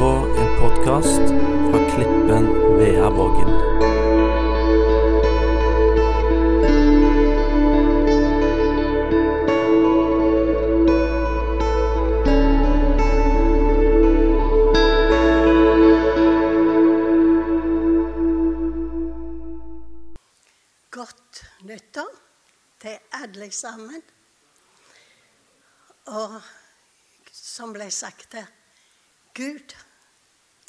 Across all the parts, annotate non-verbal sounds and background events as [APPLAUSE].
på en podkast fra Klippen Veaborgen. Godt nyttår til alle sammen. Og som ble sagt her Gud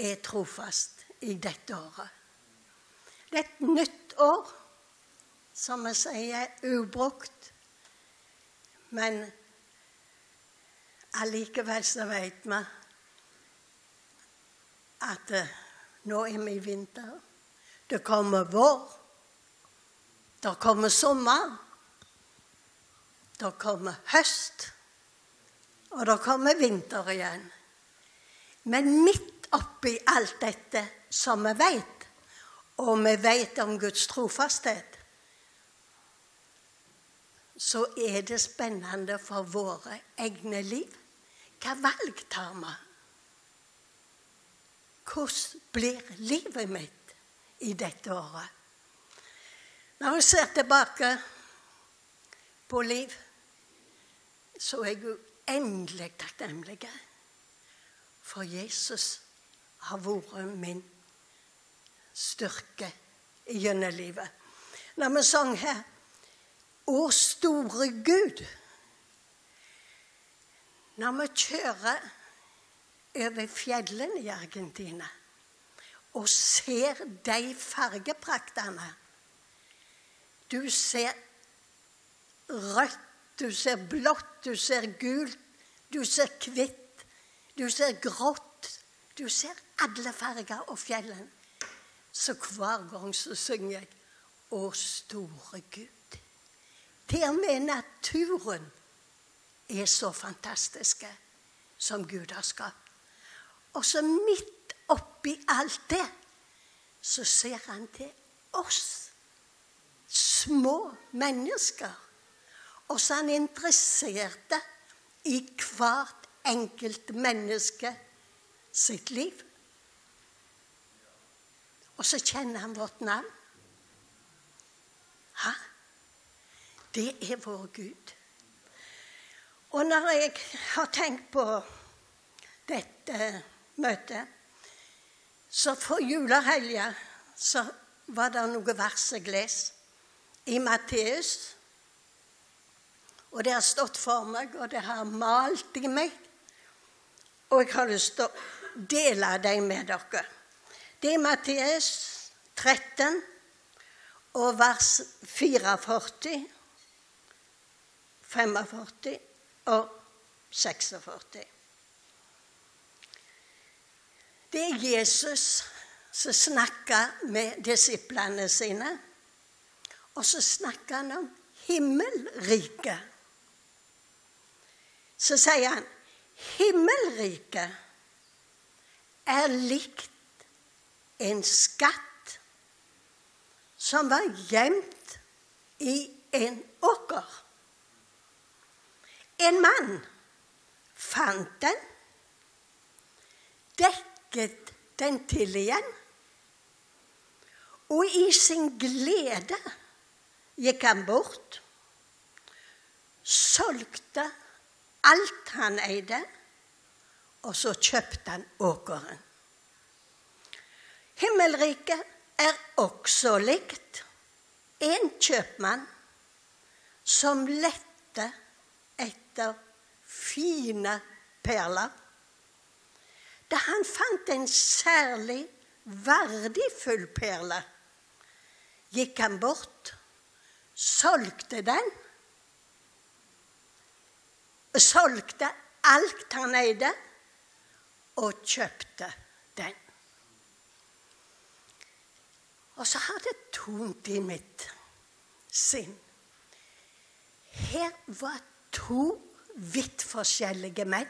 er trofast i dette året. Det er et nytt år, som vi sier, ubrukt. Men allikevel så vet vi at eh, nå er vi i vinter. Det kommer vår. Det kommer sommer. Det kommer høst. Og det kommer vinter igjen. Men midt oppi alt dette som vi vet, og vi vet om Guds trofasthet, så er det spennende for våre egne liv. Hva valg tar vi? Hvordan blir livet mitt i dette året? Når jeg ser tilbake på liv, så er jeg uendelig takknemlig. For Jesus har vært min styrke gjennom livet. Når vi sang her 'Å store Gud' Når vi kjører over fjellene i Argentina og ser de fargepraktene Du ser rødt, du ser blått, du ser gult, du ser hvitt, du ser grått. Du ser alle farger og fjellene. Så hver gang så synger jeg 'Å store Gud'. Til og med naturen er så fantastiske som Gud har skapt. Og så midt oppi alt det, så ser han til oss små mennesker. Og så er han interessert i hvert enkelt menneske sitt liv. Og så kjenner han vårt navn. Hæ? Det er vår Gud. Og når jeg har tenkt på dette møtet, så for julehelga så var det noe vers jeg leste i Matteus. Og det har stått for meg, og det har malt i meg. Og jeg har lyst til å dele dem med dere. Det er Matteus 13 og vers 44, 45 og 46. Det er Jesus som snakker med disiplene sine. Og så snakker han om himmelriket. Så sier han himmelriket er likt en skatt som var gjemt i en åker. En mann fant den, dekket den til igjen, og i sin glede gikk han bort, solgte alt han eide, og så kjøpte han åkeren. Himmelriket er også likt en kjøpmann som lette etter fine perler. Da han fant en særlig verdifull perle, gikk han bort, solgte den, solgte alt han eide, og kjøpte den. Og så har det tomt i mitt sinn. Her var to vidt forskjellige menn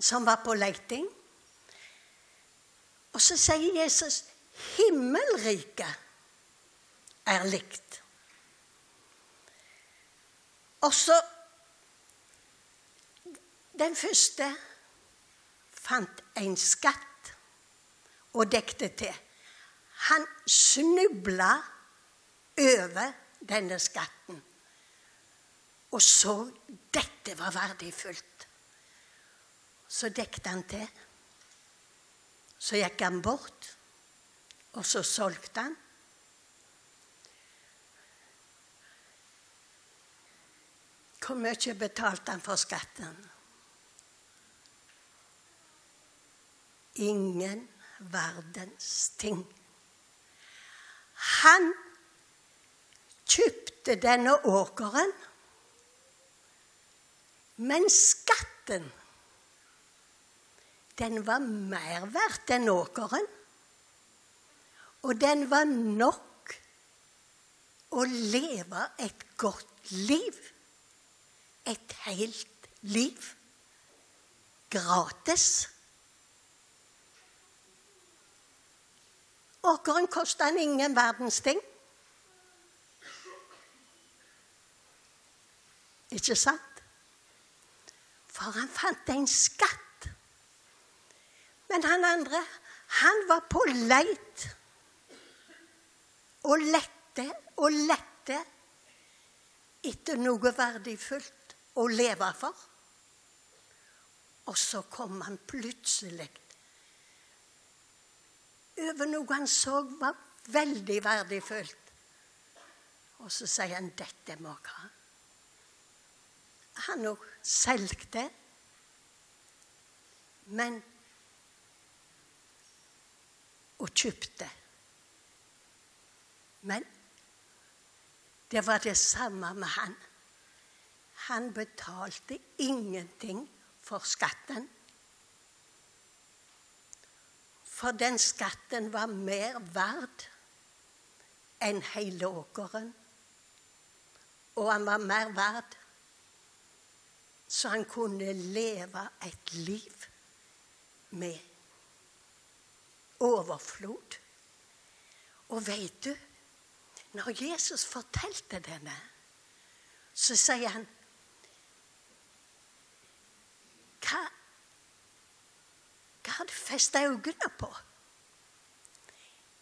som var på leiting. Og så sier Jesus himmelriket er likt. Og så Den første fant en skatt og dekte til. Han snubla over denne skatten og så dette var verdifullt. Så dekte han til. Så gikk han bort, og så solgte han. Hvor mye betalte han for skatten? Ingen verdens ting. Han kjøpte denne åkeren, men skatten den var mer verdt enn åkeren. Og den var nok å leve et godt liv. Et helt liv. Gratis. Åkeren kosta han ingen verdens ting. Ikke sant? For han fant en skatt. Men han andre, han var på leit. Og lette og lette etter noe verdifullt å leve for. Og så kom han plutselig over noe han så var veldig verdifullt. Og så sier han 'dette må jeg ha'. Han òg solgte, men og kjøpte. Men det var det samme med han. Han betalte ingenting for skatten. For den skatten var mer verd enn hele åkeren. Og han var mer verd så han kunne leve et liv med overflod. Og veit du, når Jesus fortalte denne, så sier han Hva, hva har du festa øynene på?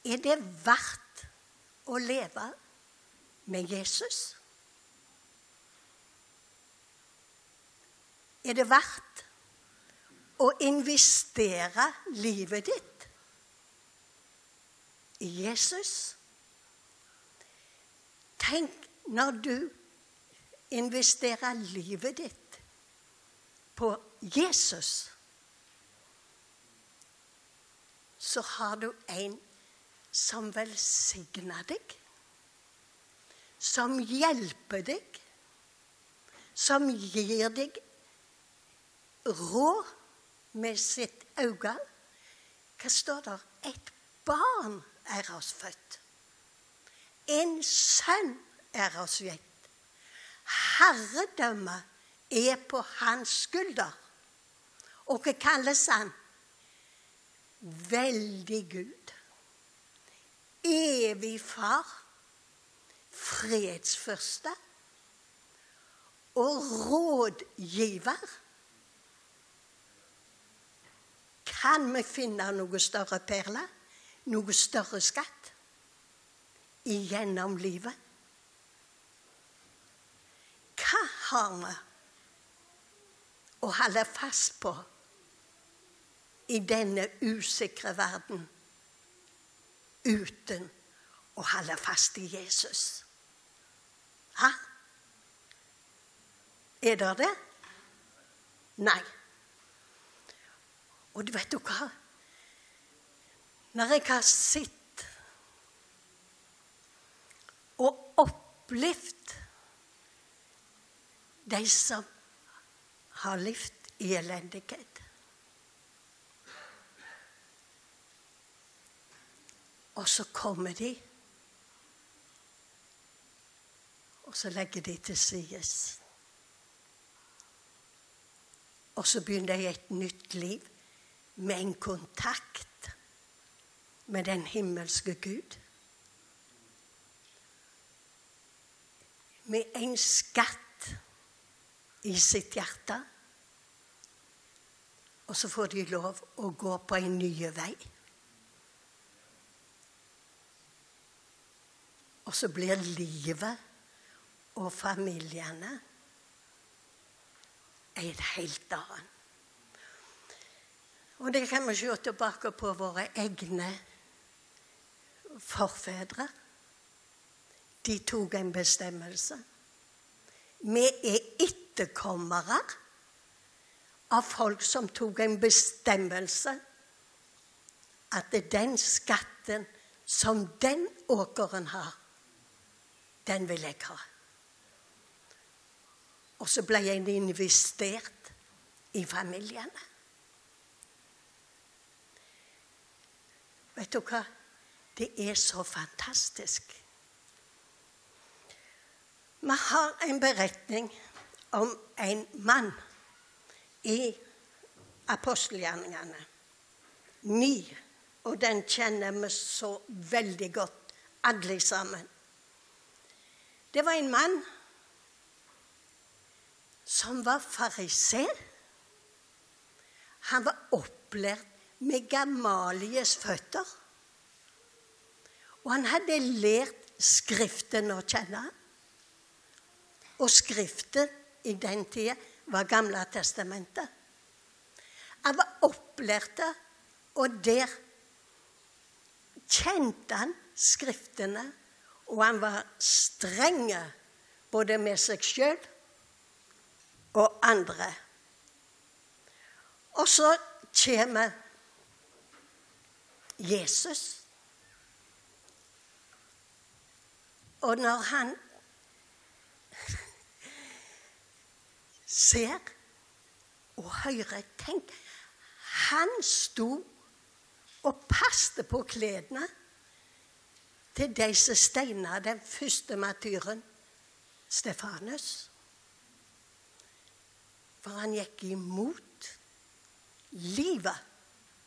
Er det verdt å leve med Jesus? Er det verdt å investere livet ditt i Jesus? Tenk når du investerer livet ditt på Jesus, så har du en som velsigner deg, som hjelper deg, som gir deg råd med sitt øye. Hva står der? Et barn er oss født. En sønn er oss gitt. Herredømmet er på hans skulder. Og hva kalles han? Veldig Gud. Evig far. fredsførste Og rådgiver. Kan vi finne noe større perle? Noe større skatt? Igjennom livet? Hva har vi å holde fast på i denne usikre verden uten å holde fast i Jesus? Hæ? Er det det? Nei. Og du vet du hva? Når jeg har sett og opplevd de som har levd i elendighet Og så kommer de, og så legger de til side. Og så begynner de et nytt liv med en kontakt med den himmelske Gud. Med en skatt i sitt hjerte. Og så får de lov å gå på en ny vei. Og så blir livet og familiene en helt annen. Og det kan vi se tilbake på våre egne forfedre. De tok en bestemmelse. Vi er etterkommere av folk som tok en bestemmelse at den skatten som den åkeren har, den vil jeg ha. Og så ble jeg investert i familiene. Vet du hva? Det er så fantastisk. Vi har en beretning om en mann i apostelgjerningene. Ni. Og den kjenner vi så veldig godt, alle sammen. Det var en mann som var fariser. Han var opplært med Gamalies føtter. Og han hadde lært Skriften å kjenne. Og Skriften i den tida var Gamle testamentet. Han var opplært, og der kjente han Skriftene. Og han var streng både med seg sjøl og andre. Og så kommer Jesus. Og når han ser og hører Tenk, han sto og passet på klærne til de som steina den første matyren, Stefanus. For han gikk imot livet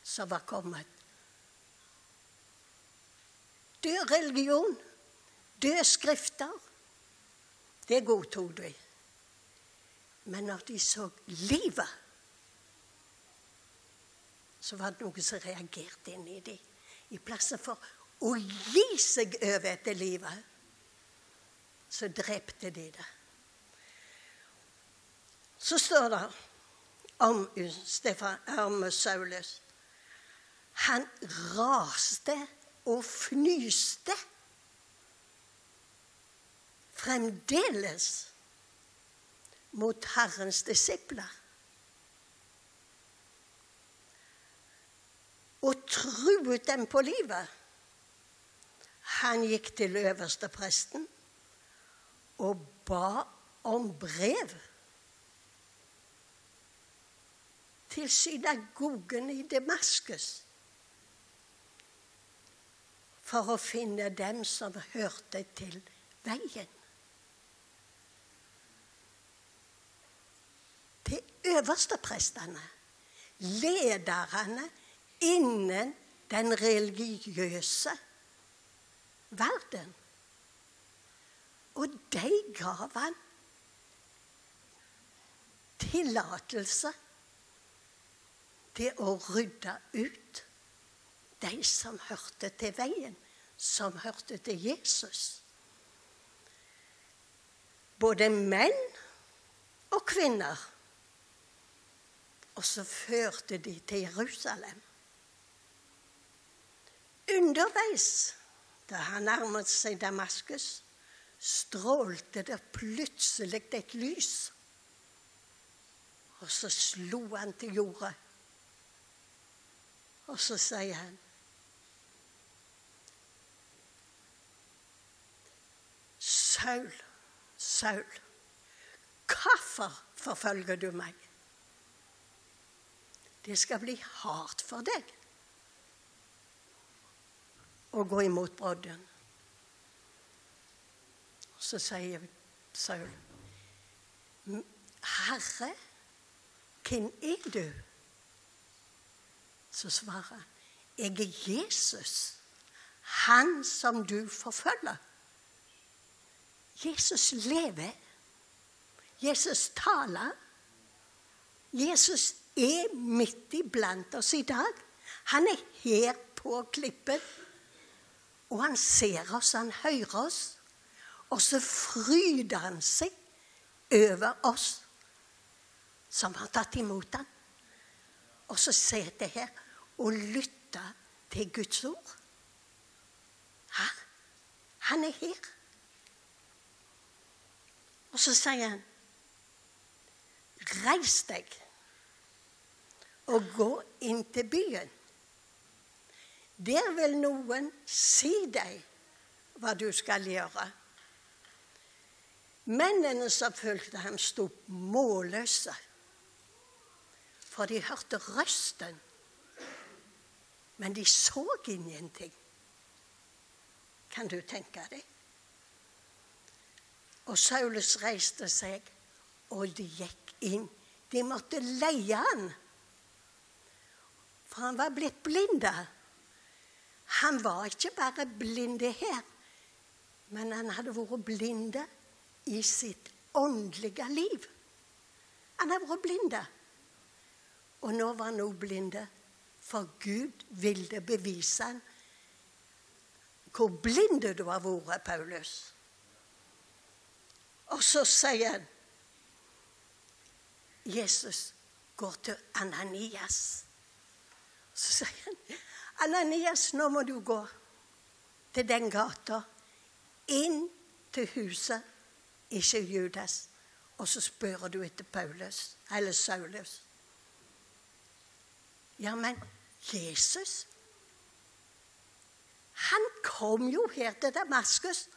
som var kommet. Død religion, døde skrifter, det godtok de. Men når de så livet, så var det noe som reagerte inn i dem. I plassen for å gi seg over etter livet, så drepte de det. Så står det om, Stefan, om Saulus Han raste og fnyste fremdeles mot Herrens disipler. Og truet dem på livet. Han gikk til øverste presten og ba om brev til synagogen i Damaskus for å finne dem som hørte til veien. øversteprestene, lederne innen den religiøse verden. Og de gav han tillatelse til å rydde ut de som hørte til veien, som hørte til Jesus. Både menn og kvinner og så førte de til Jerusalem. Underveis, da han nærmet seg Damaskus, strålte det plutselig et lys. Og så slo han til jordet. Og så sier han Saul, Saul, hvorfor forfølger du meg? Det skal bli hardt for deg å gå imot brodden. Så sier Saul, Herre, hvem er du? Så svarer han, jeg er Jesus, han som du forfølger. Jesus lever. Jesus taler. Jesus er midt iblant oss i dag. Han er her på klippen. Og han ser oss, han hører oss. Og så fryder han seg over oss som har tatt imot ham. Og så sitter jeg her og lytter til Guds ord. Hæ? Han er her. Og så sier han Reis deg og gå inn til byen. Der vil noen si deg hva du skal gjøre. Mennene som fulgte ham, sto målløse, for de hørte røsten, men de så ingenting. Kan du tenke deg? Og Saulus reiste seg, og de gikk inn. De måtte leie han, for han var blitt blinde. Han var ikke bare blinde her, men han hadde vært blinde i sitt åndelige liv. Han hadde vært blinde. Og nå var han også blinde, for Gud ville bevise han hvor blinde du har vært, Paulus. Og så sier han Jesus går til Ananias. Så sier han Ananias, nå må du gå til den gata, inn til huset, ikke Judas. Og så spør du etter Paulus, eller Saulus. Ja, men Jesus Han kom jo her til Damaskus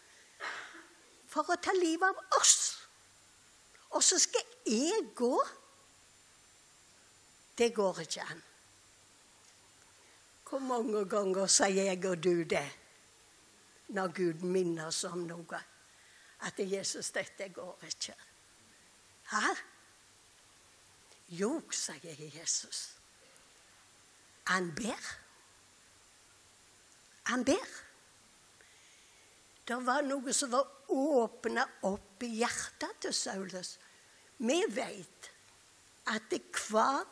for å ta livet av oss. Og så skal jeg gå. Det går ikke an. Hvor mange ganger sier jeg og du det når Gud minner oss om noe? At Jesus, dette går ikke. Hæ? Jo, sier Jesus. Han ber. Han ber. Det var noe som var åpna opp i hjertet til Saulus. Vi vet at hver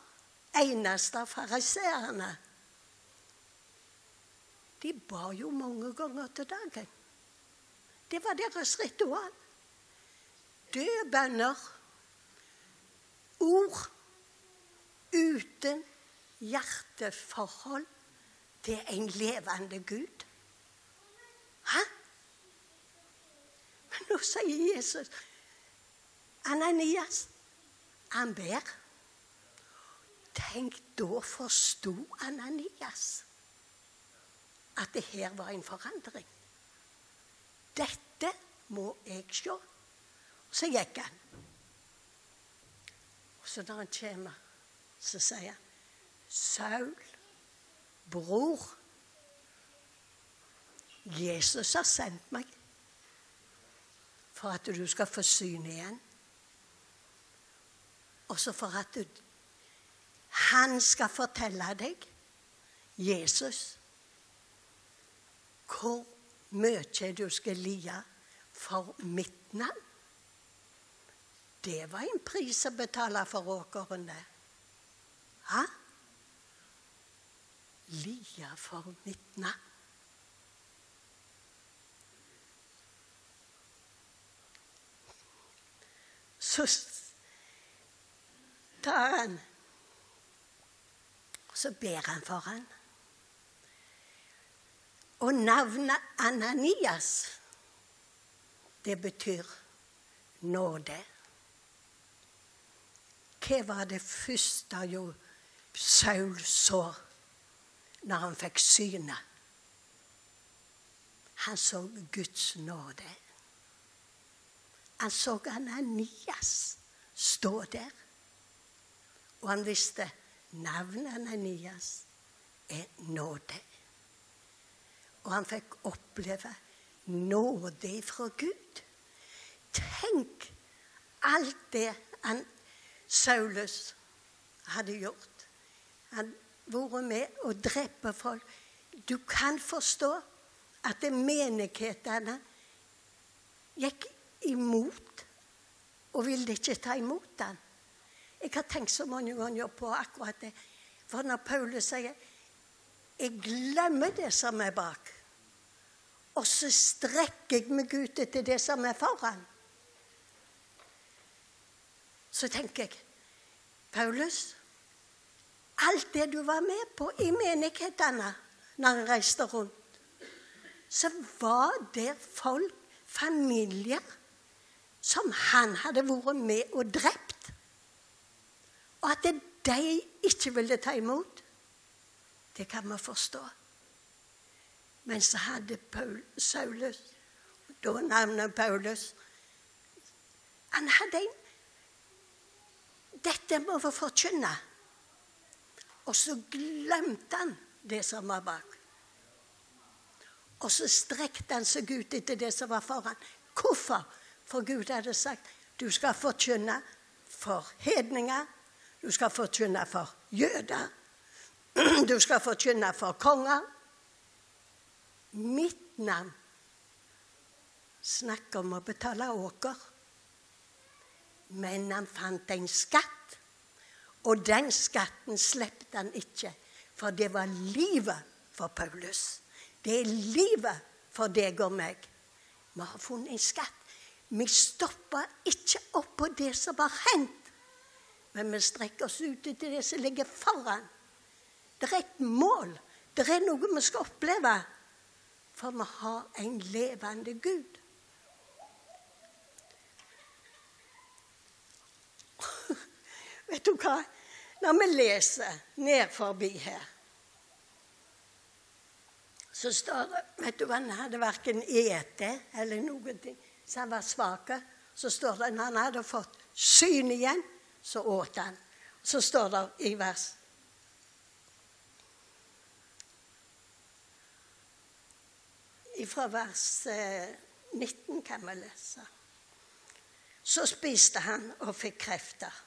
eneste av fariseerne de ba jo mange ganger til dagen. Det var deres ritual. Døde bønner. Ord uten hjerteforhold til en levende Gud. Hæ? Men nå sier Jesus Ananias, han ber. Tenk, da forsto Ananias at det her var en forandring. Dette må jeg se. Så gikk han. Og så når han kommer, så sier han Saul, bror, Jesus har sendt meg for at du skal få syn igjen. Også for at du, han skal fortelle deg Jesus hvor mye du skal lide for mitt navn. Det var en pris å betale for åkeren, det. Hæ? Lide for mitt navn. Så tar han Og så ber han for han. Og navnet Ananias, det betyr nåde. Hva var det første jo Saul så når han fikk synet? Han så Guds nåde. Han så Ananias stå der. Og han visste navnet Ananias er nåde. Og han fikk oppleve nåde fra Gud. Tenk alt det han, Saulus hadde gjort. Han vært med å drepe folk. Du kan forstå at menighetene gikk imot og ville ikke ta imot han. Jeg har tenkt så mange ganger på akkurat det. For når Paulus sier 'Jeg glemmer det som er bak', og så strekker jeg meg ut etter det som er foran, så tenker jeg Paulus, alt det du var med på i menighetene når han reiste rundt, så var det folk, familier, som han hadde vært med og drept. Og at de ikke ville ta imot, det kan vi forstå. Men så hadde Paul, Saulus, da navnet Paulus Han hadde en Dette må vi forkynne. Og så glemte han det som var bak. Og så strekte han seg ut etter det som var foran. Hvorfor? For Gud hadde sagt du skal forkynne for hedninger, du skal forkynne for jøder, [CLEARS THROAT] du skal forkynne for konger. Mitt navn snakker om å betale åker. Men han fant en skatt, og den skatten slepte han ikke, for det var livet for Paulus. Det er livet for deg og meg. Vi har funnet en skatt. Vi stopper ikke opp på det som har hendt, men vi strekker oss ut til det som ligger foran. Det er et mål. Det er noe vi skal oppleve. For vi har en levende Gud. [LAUGHS] Vet du hva? Når vi leser ned forbi her, så står det Vet du hva, han hadde verken ete eller noen ting, så han var svak. Så står det når han hadde fått syn igjen, så åt han. Så står det i vers Fra vers 19 eh, kan vi lese. Så spiste han og fikk krefter.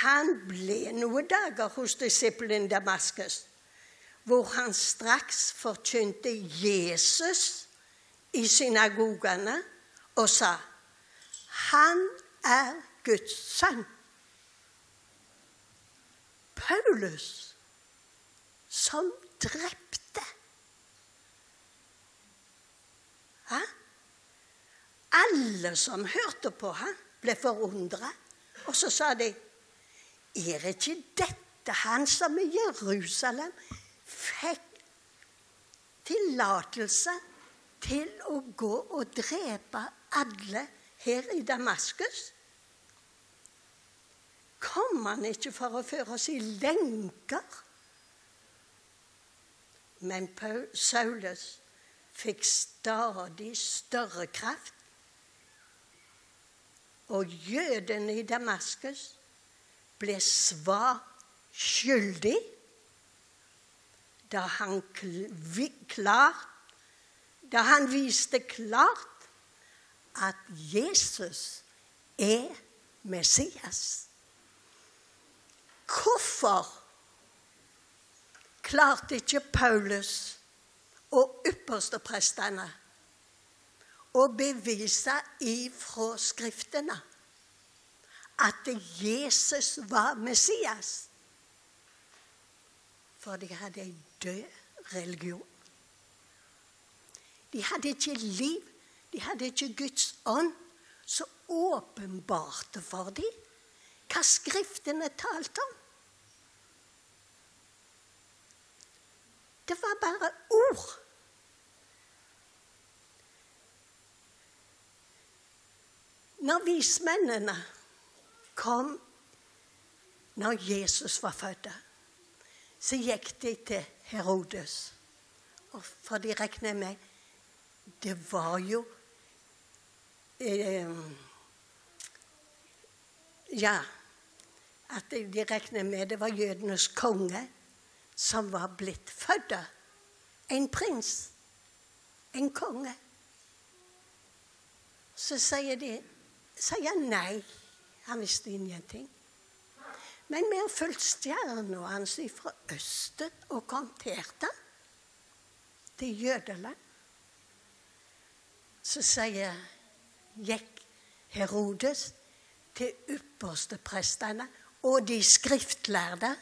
Han ble noen dager hos disippelen Damaskus hvor han straks forkynte Jesus i synagogene og sa han er Guds sønn. Paulus, som drepte. Hæ? Alle som hørte på ham, ble forundra. Og så sa de Er ikke dette han som i Jerusalem fikk tillatelse til å gå og drepe alle her i Damaskus? Kom han ikke for å føre oss i lenker? Men Paul, Saulus fikk stadig større kraft. Og jødene i Damaskus ble svar skyldig da han, klart, da han viste klart at Jesus er Messias. Hvorfor klarte ikke Paulus og yppersteprestene og bevise ifra Skriftene at Jesus var Messias? For de hadde en død religion. De hadde ikke liv. De hadde ikke Guds ånd som åpenbarte for dem hva Skriftene talte om. Det var bare ord. Når vismennene kom når Jesus var født så gikk de til Herodes. For de regner med Det var jo eh, Ja, at de regner med det var jødenes konge som var blitt født. En prins. En konge. Så sier de sier nei. Han visste ingenting. Men vi har fulgt stjerna hans fra østen og kom til til Jødeland. Så sier gikk Herodes til ypperste prestene og de skriftlærde.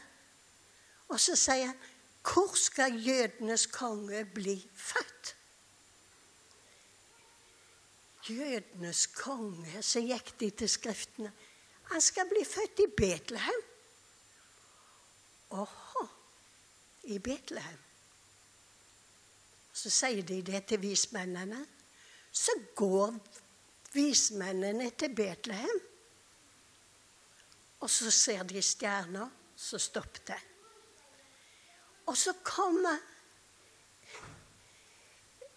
Og så sier han, hvor skal jødenes konge bli født? Jødenes konge, så gikk de til Skriftene. Han skal bli født i Betlehem. Åhå, i Betlehem. Så sier de det til vismennene. Så går vismennene til Betlehem. Og så ser de stjerner som det. Og så kommer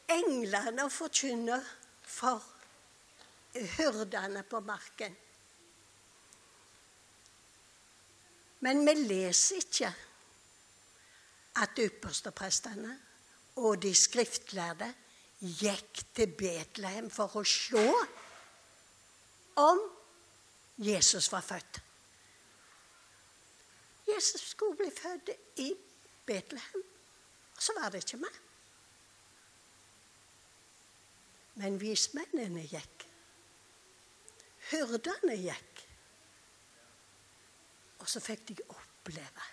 englene og forkynner for hyrdene på marken. Men vi leser ikke at yppersteprestene og de skriftlærde gikk til Betlehem for å se om Jesus var født. Jesus skulle bli født i Betlehem, og så var det ikke mer. Men vismennene gikk. Hyrdene gikk. Og så fikk de oppleve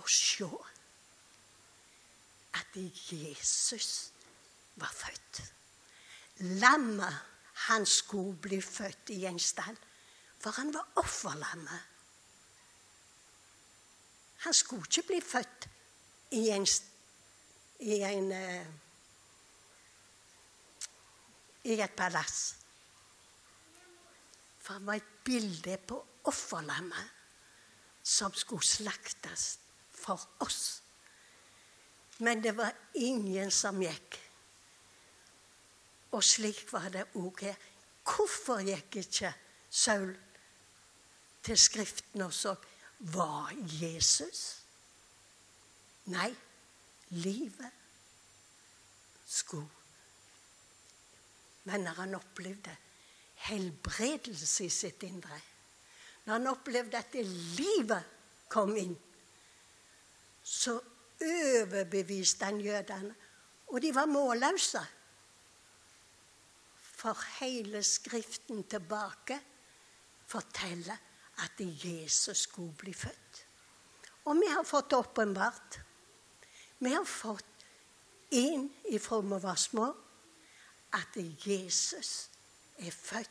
og se at Jesus var født. Lammet han skulle bli født i en stall, for han var offerlammet. Han skulle ikke bli født i en, i en uh, i et palass. Han var et bilde på offerlammet som skulle slaktes for oss. Men det var ingen som gikk. Og slik var det òg her. Hvorfor gikk ikke Saul til Skriften og så var Jesus? Nei, livet skulle Men når han opplevde helbredelse i sitt indre, når han opplevde at livet kom inn, så overbeviste han jødene. Og de var målløse. For hele Skriften tilbake forteller at Jesus skulle bli født. Og vi har fått åpenbart. Vi har fått inn ifra vi var små, at Jesus er født.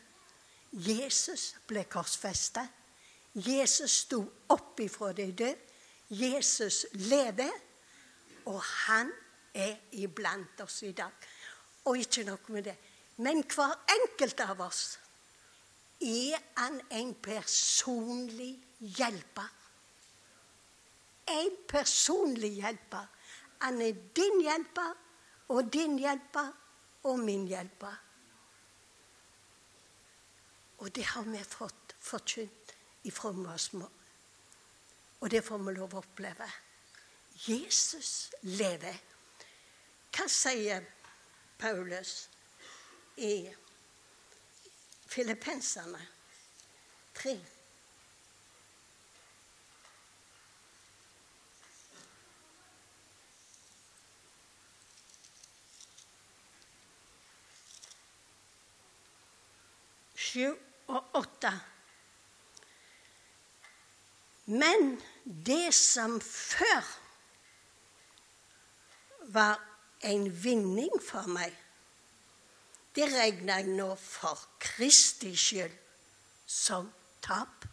Jesus ble korsfestet. Jesus sto opp ifra de døde. Jesus lever. Og han er iblant oss i dag. Og ikke nok med det. Men hver enkelt av oss er han en personlig hjelper. En personlig hjelper. Han er din hjelper og din hjelper og min hjelper. Og det har vi fått forkynt ifra vi var små. Og det får vi lov å oppleve. Jesus lever. Hva sier Paulus i Filippenserne 3? Sju og 8. Men det som før var en vinning for meg. Det regner jeg nå for Kristi skyld som tap.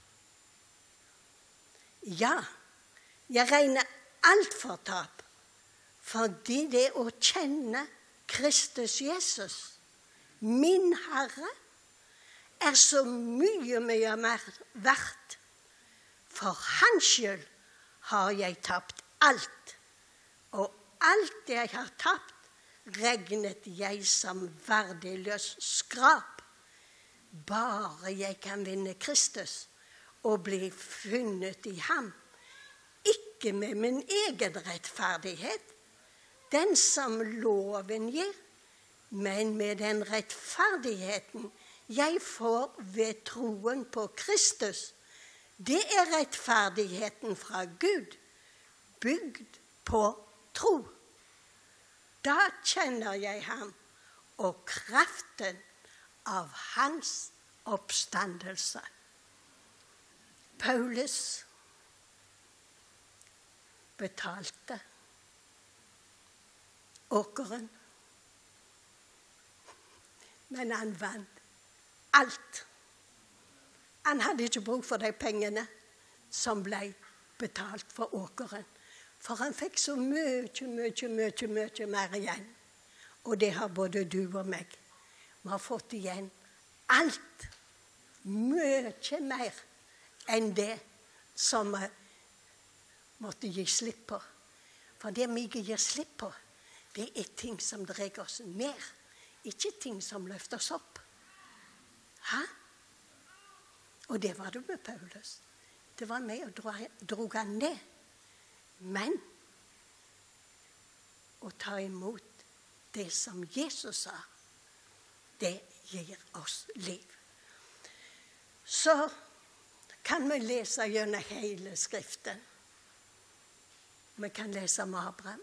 Ja, jeg regner alt for tap, fordi det å kjenne Kristus Jesus, min Herre, er så mye, mye mer verdt. For Hans skyld har jeg tapt alt, og alt jeg har tapt, regnet jeg som verdiløs skrap. Bare jeg kan vinne Kristus og bli funnet i ham. Ikke med min egen rettferdighet, den som loven gir, men med den rettferdigheten jeg får ved troen på Kristus. Det er rettferdigheten fra Gud, bygd på tro. Da kjenner jeg ham og kraften av hans oppstandelse Paulus betalte åkeren. Men han vant alt. Han hadde ikke bruk for de pengene som ble betalt for åkeren. For han fikk så mye, mye, mye, mye mer igjen. Og det har både du og meg. Vi har fått igjen alt. Mye mer enn det som vi måtte gi slipp på. For det vi gir slipp på, det er ting som drar oss ned, ikke ting som løfter oss opp. Hæ? Og det var det med Paulus. Det var med og dro han ned. Men å ta imot det som Jesus sa, det gir oss liv. Så kan vi lese gjennom hele Skriften. Vi kan lese om Abraham.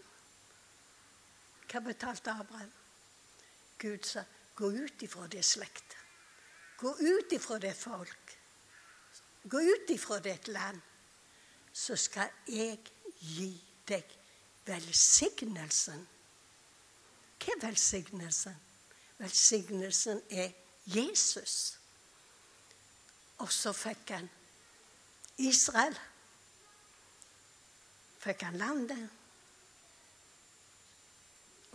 Hva betalte Abraham? Gud sa, 'Gå ut ifra det slektet. Gå ut ifra det folk. Gå ut ifra ditt land. Så skal jeg gi deg velsignelsen. Hva er velsignelsen? Velsignelsen er Jesus. Og så fikk han Israel. Fikk han landet.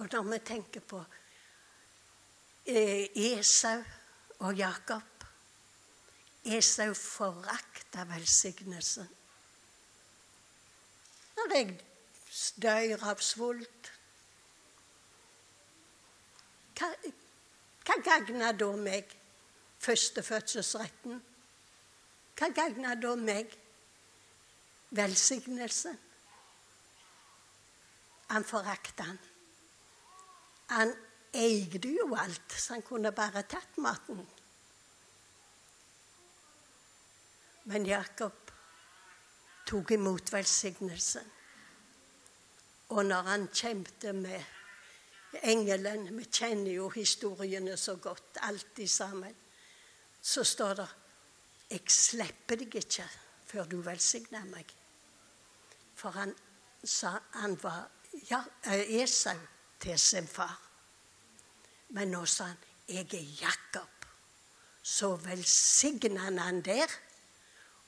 Og når vi tenker på eh, Esau og Jakob Esau forakta velsignelsen. Når jeg dør av svult Hva, hva gagner da meg førstefødselsretten? Hva gagner da meg velsignelsen? Han forakta han. Han eide jo alt, så han kunne bare tatt maten. Men Jakob tok imot velsignelsen. Og når han kjempet med engelen Vi kjenner jo historiene så godt, alltid sammen. Så står det 'Jeg slipper deg ikke før du velsigner meg'. For han sa han var ja, eh, Esau til sin far. Men nå sa han 'Jeg er Jakob'. Så velsigna han han der.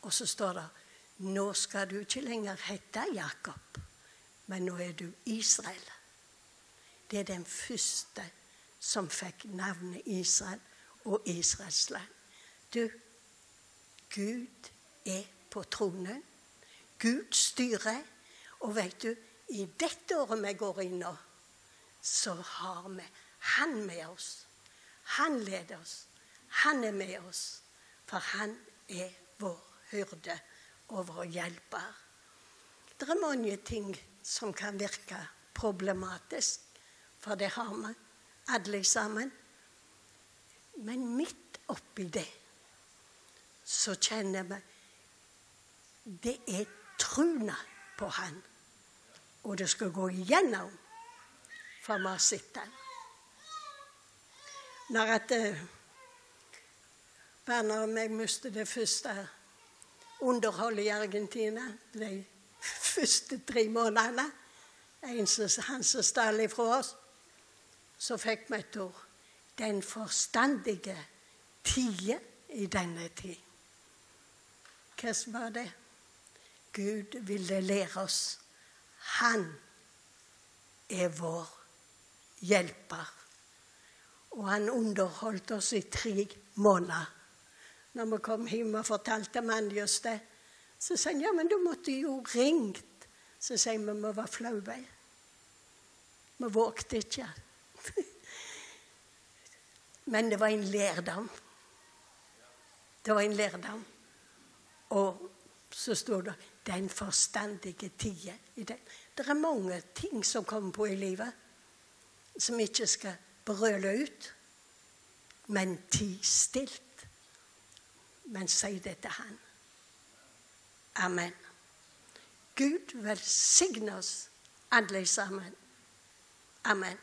Og så står det 'Nå skal du ikke lenger hete Jakob, men nå er du Israel'. Det er den første som fikk navnet Israel og Israels land. Du, Gud er på tronen. Gud styrer. Og vet du, i dette året vi går inn nå, så har vi Han med oss. Han leder oss. Han er med oss. For han er vår hyrde og vår hjelper. Det er mange ting som kan virke problematisk, for det har vi alle sammen. Men midt oppi det så kjenner vi det er truna på Han. Og det skal gå igjennom, for vi har sett den. Når at uh, og meg mistet det første underholdet i Argentina de første tre månedene. En som, han som stjal ifra oss. Så fikk vi et ord. Den forstandige tide i denne tid. Hva var det? Gud ville lære oss. Han er vår hjelper. Og han underholdt oss i tre måneder når vi kom hjem og fortalte Manjos det. Så sa han ja, men du måtte jo ringt. Så sier vi vi var flaue. Vi vågte ikke. [LAUGHS] men det var en lærdom. Det var en lærdom. Og så står det 'den forstandige tida'. Det er mange ting som kommer på i livet, som ikke skal brøle ut, men ti stilt men si det til Han. Amen. Gud velsigne oss alle sammen. Amen.